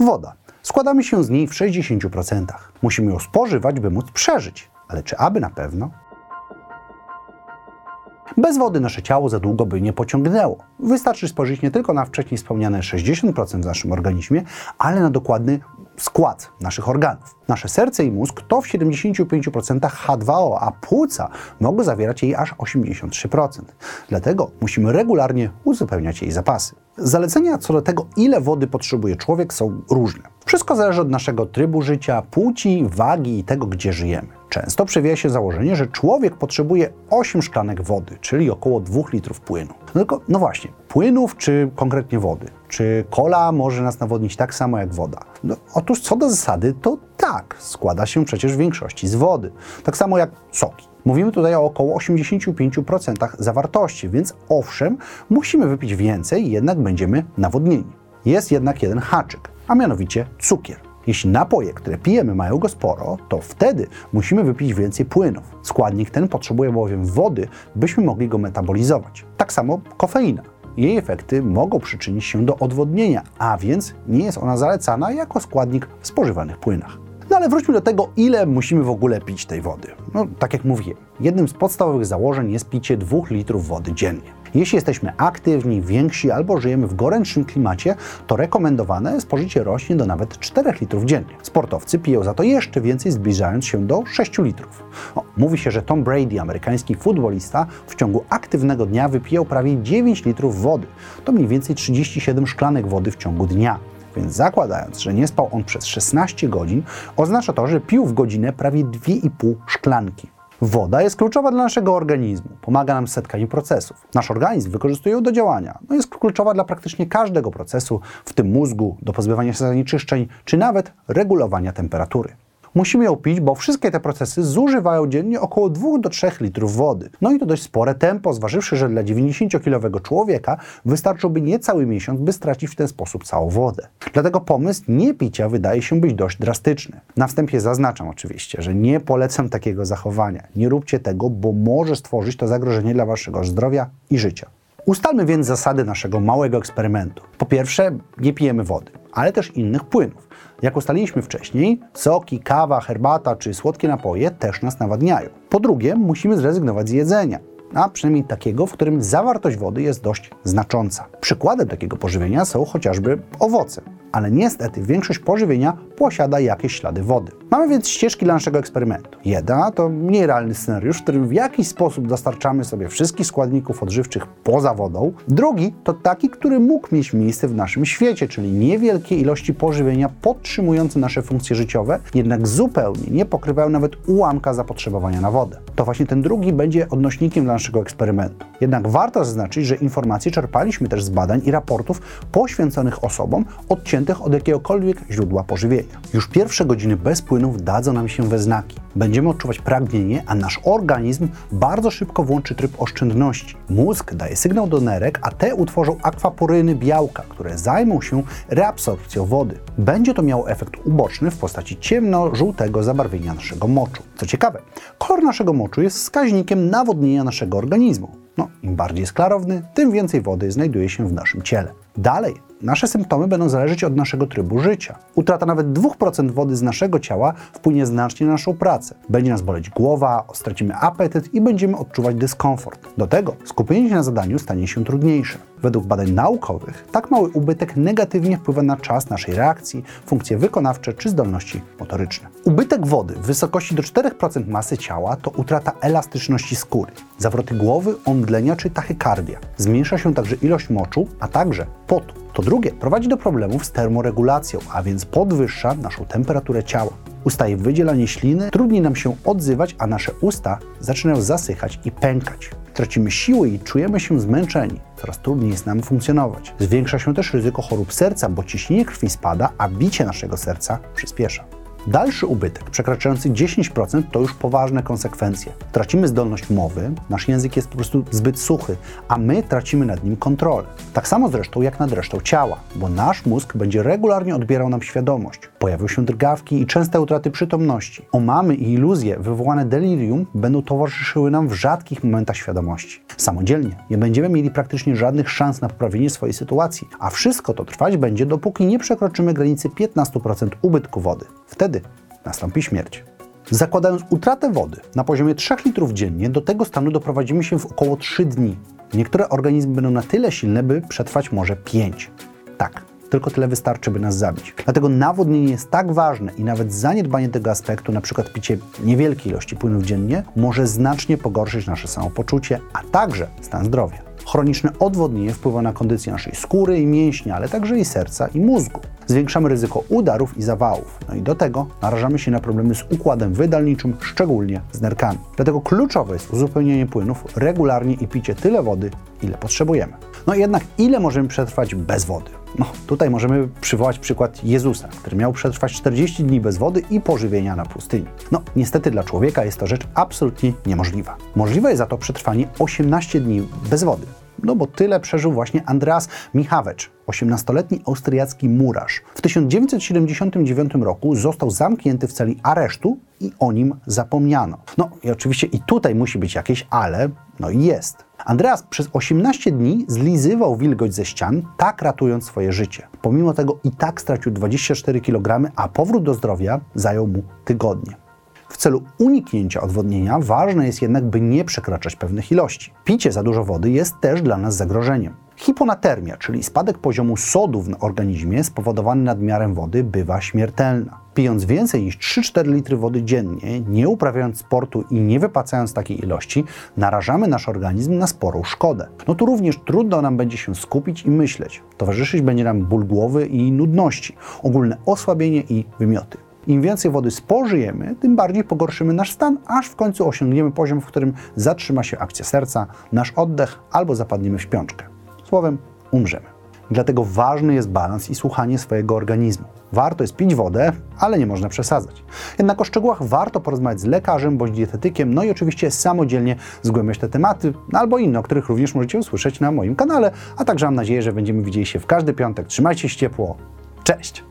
Woda. Składamy się z niej w 60%. Musimy ją spożywać, by móc przeżyć. Ale czy aby na pewno? Bez wody nasze ciało za długo by nie pociągnęło. Wystarczy spojrzeć nie tylko na wcześniej wspomniane 60% w naszym organizmie, ale na dokładny skład naszych organów. Nasze serce i mózg to w 75% H2O, a płuca mogą zawierać jej aż 83%. Dlatego musimy regularnie uzupełniać jej zapasy. Zalecenia co do tego, ile wody potrzebuje człowiek, są różne. Wszystko zależy od naszego trybu życia, płci, wagi i tego, gdzie żyjemy. Często przewija się założenie, że człowiek potrzebuje 8 szklanek wody, czyli około 2 litrów płynu. No tylko, no właśnie, płynów czy konkretnie wody? Czy kola może nas nawodnić tak samo jak woda? No, otóż co do zasady, to tak, składa się przecież w większości z wody. Tak samo jak soki. Mówimy tutaj o około 85% zawartości, więc owszem, musimy wypić więcej, jednak będziemy nawodnieni. Jest jednak jeden haczyk, a mianowicie cukier. Jeśli napoje, które pijemy, mają go sporo, to wtedy musimy wypić więcej płynów. Składnik ten potrzebuje bowiem wody, byśmy mogli go metabolizować. Tak samo kofeina. Jej efekty mogą przyczynić się do odwodnienia, a więc nie jest ona zalecana jako składnik w spożywanych płynach. Ale wróćmy do tego, ile musimy w ogóle pić tej wody. No, tak jak mówiłem, jednym z podstawowych założeń jest picie 2 litrów wody dziennie. Jeśli jesteśmy aktywni, więksi albo żyjemy w gorętszym klimacie, to rekomendowane spożycie rośnie do nawet 4 litrów dziennie. Sportowcy piją za to jeszcze więcej, zbliżając się do 6 litrów. O, mówi się, że Tom Brady, amerykański futbolista, w ciągu aktywnego dnia wypijał prawie 9 litrów wody. To mniej więcej 37 szklanek wody w ciągu dnia. Więc zakładając, że nie spał on przez 16 godzin, oznacza to, że pił w godzinę prawie 2,5 szklanki. Woda jest kluczowa dla naszego organizmu, pomaga nam w setkaniu procesów. Nasz organizm wykorzystuje ją do działania. No jest kluczowa dla praktycznie każdego procesu, w tym mózgu, do pozbywania się zanieczyszczeń, czy nawet regulowania temperatury. Musimy ją pić, bo wszystkie te procesy zużywają dziennie około 2 do 3 litrów wody. No i to dość spore tempo, zważywszy, że dla 90-kilowego człowieka wystarczyłby niecały miesiąc, by stracić w ten sposób całą wodę. Dlatego pomysł niepicia wydaje się być dość drastyczny. Na wstępie zaznaczam oczywiście, że nie polecam takiego zachowania. Nie róbcie tego, bo może stworzyć to zagrożenie dla waszego zdrowia i życia. Ustalmy więc zasady naszego małego eksperymentu. Po pierwsze, nie pijemy wody, ale też innych płynów. Jak ustaliliśmy wcześniej, soki, kawa, herbata czy słodkie napoje też nas nawadniają. Po drugie, musimy zrezygnować z jedzenia a przynajmniej takiego, w którym zawartość wody jest dość znacząca. Przykładem takiego pożywienia są chociażby owoce, ale niestety większość pożywienia posiada jakieś ślady wody. Mamy więc ścieżki dla naszego eksperymentu. Jedna to mniej realny scenariusz, w którym w jakiś sposób dostarczamy sobie wszystkich składników odżywczych poza wodą. Drugi to taki, który mógł mieć miejsce w naszym świecie, czyli niewielkie ilości pożywienia podtrzymujące nasze funkcje życiowe, jednak zupełnie nie pokrywają nawet ułamka zapotrzebowania na wodę. To właśnie ten drugi będzie odnośnikiem dla naszego eksperymentu. Jednak warto zaznaczyć, że informacje czerpaliśmy też z badań i raportów poświęconych osobom odciętych od jakiegokolwiek źródła pożywienia. Już pierwsze godziny bez płynów dadzą nam się we znaki. Będziemy odczuwać pragnienie, a nasz organizm bardzo szybko włączy tryb oszczędności. Mózg daje sygnał do nerek, a te utworzą akwaporyny białka, które zajmą się reabsorpcją wody. Będzie to miało efekt uboczny w postaci ciemno-żółtego zabarwienia naszego moczu. Co ciekawe, kolor naszego moczu jest wskaźnikiem nawodnienia naszego organizmu. No, im bardziej jest klarowny, tym więcej wody znajduje się w naszym ciele. Dalej, nasze symptomy będą zależeć od naszego trybu życia. Utrata nawet 2% wody z naszego ciała wpłynie znacznie na naszą pracę. Będzie nas boleć głowa, stracimy apetyt i będziemy odczuwać dyskomfort. Do tego skupienie się na zadaniu stanie się trudniejsze. Według badań naukowych tak mały ubytek negatywnie wpływa na czas naszej reakcji, funkcje wykonawcze czy zdolności motoryczne. Ubytek wody w wysokości do 4% masy ciała to utrata elastyczności skóry, zawroty głowy, omdlenia czy tachykardia. Zmniejsza się także ilość moczu, a także potu. To drugie prowadzi do problemów z termoregulacją, a więc podwyższa naszą temperaturę ciała. Ustaje wydzielanie śliny, trudniej nam się odzywać, a nasze usta zaczynają zasychać i pękać. Tracimy siły i czujemy się zmęczeni. Coraz trudniej jest nam funkcjonować. Zwiększa się też ryzyko chorób serca, bo ciśnienie krwi spada, a bicie naszego serca przyspiesza. Dalszy ubytek, przekraczający 10%, to już poważne konsekwencje. Tracimy zdolność mowy, nasz język jest po prostu zbyt suchy, a my tracimy nad nim kontrolę. Tak samo zresztą jak nad resztą ciała, bo nasz mózg będzie regularnie odbierał nam świadomość. Pojawią się drgawki i częste utraty przytomności. Omamy i iluzje wywołane delirium będą towarzyszyły nam w rzadkich momentach świadomości. Samodzielnie nie będziemy mieli praktycznie żadnych szans na poprawienie swojej sytuacji, a wszystko to trwać będzie, dopóki nie przekroczymy granicy 15% ubytku wody. Wtedy nastąpi śmierć. Zakładając utratę wody na poziomie 3 litrów dziennie, do tego stanu doprowadzimy się w około 3 dni. Niektóre organizmy będą na tyle silne, by przetrwać może 5. Tak, tylko tyle wystarczy, by nas zabić. Dlatego nawodnienie jest tak ważne i nawet zaniedbanie tego aspektu, przykład picie niewielkiej ilości płynów dziennie, może znacznie pogorszyć nasze samopoczucie, a także stan zdrowia. Chroniczne odwodnienie wpływa na kondycję naszej skóry i mięśni, ale także i serca i mózgu. Zwiększamy ryzyko udarów i zawałów. No i do tego narażamy się na problemy z układem wydalniczym, szczególnie z nerkami. Dlatego kluczowe jest uzupełnienie płynów regularnie i picie tyle wody, ile potrzebujemy. No jednak ile możemy przetrwać bez wody? No, tutaj możemy przywołać przykład Jezusa, który miał przetrwać 40 dni bez wody i pożywienia na pustyni. No, niestety dla człowieka jest to rzecz absolutnie niemożliwa. Możliwe jest za to przetrwanie 18 dni bez wody. No bo tyle przeżył właśnie Andreas Michawecz, 18-letni austriacki murarz. W 1979 roku został zamknięty w celi aresztu i o nim zapomniano. No i oczywiście i tutaj musi być jakieś ale, no i jest. Andreas przez 18 dni zlizywał wilgoć ze ścian, tak ratując swoje życie. Pomimo tego i tak stracił 24 kg, a powrót do zdrowia zajął mu tygodnie. W celu uniknięcia odwodnienia ważne jest jednak, by nie przekraczać pewnych ilości. Picie za dużo wody jest też dla nas zagrożeniem. Hiponatermia, czyli spadek poziomu sodu w organizmie spowodowany nadmiarem wody, bywa śmiertelna. Pijąc więcej niż 3-4 litry wody dziennie, nie uprawiając sportu i nie wypłacając takiej ilości, narażamy nasz organizm na sporą szkodę. No tu również trudno nam będzie się skupić i myśleć. Towarzyszyć będzie nam ból głowy i nudności, ogólne osłabienie i wymioty. Im więcej wody spożyjemy, tym bardziej pogorszymy nasz stan, aż w końcu osiągniemy poziom, w którym zatrzyma się akcja serca, nasz oddech albo zapadniemy w śpiączkę. Słowem, umrzemy. Dlatego ważny jest balans i słuchanie swojego organizmu. Warto jest pić wodę, ale nie można przesadzać. Jednak o szczegółach warto porozmawiać z lekarzem bądź dietetykiem, no i oczywiście samodzielnie zgłębiać te tematy, no albo inne, o których również możecie usłyszeć na moim kanale, a także mam nadzieję, że będziemy widzieli się w każdy piątek. Trzymajcie się ciepło. Cześć!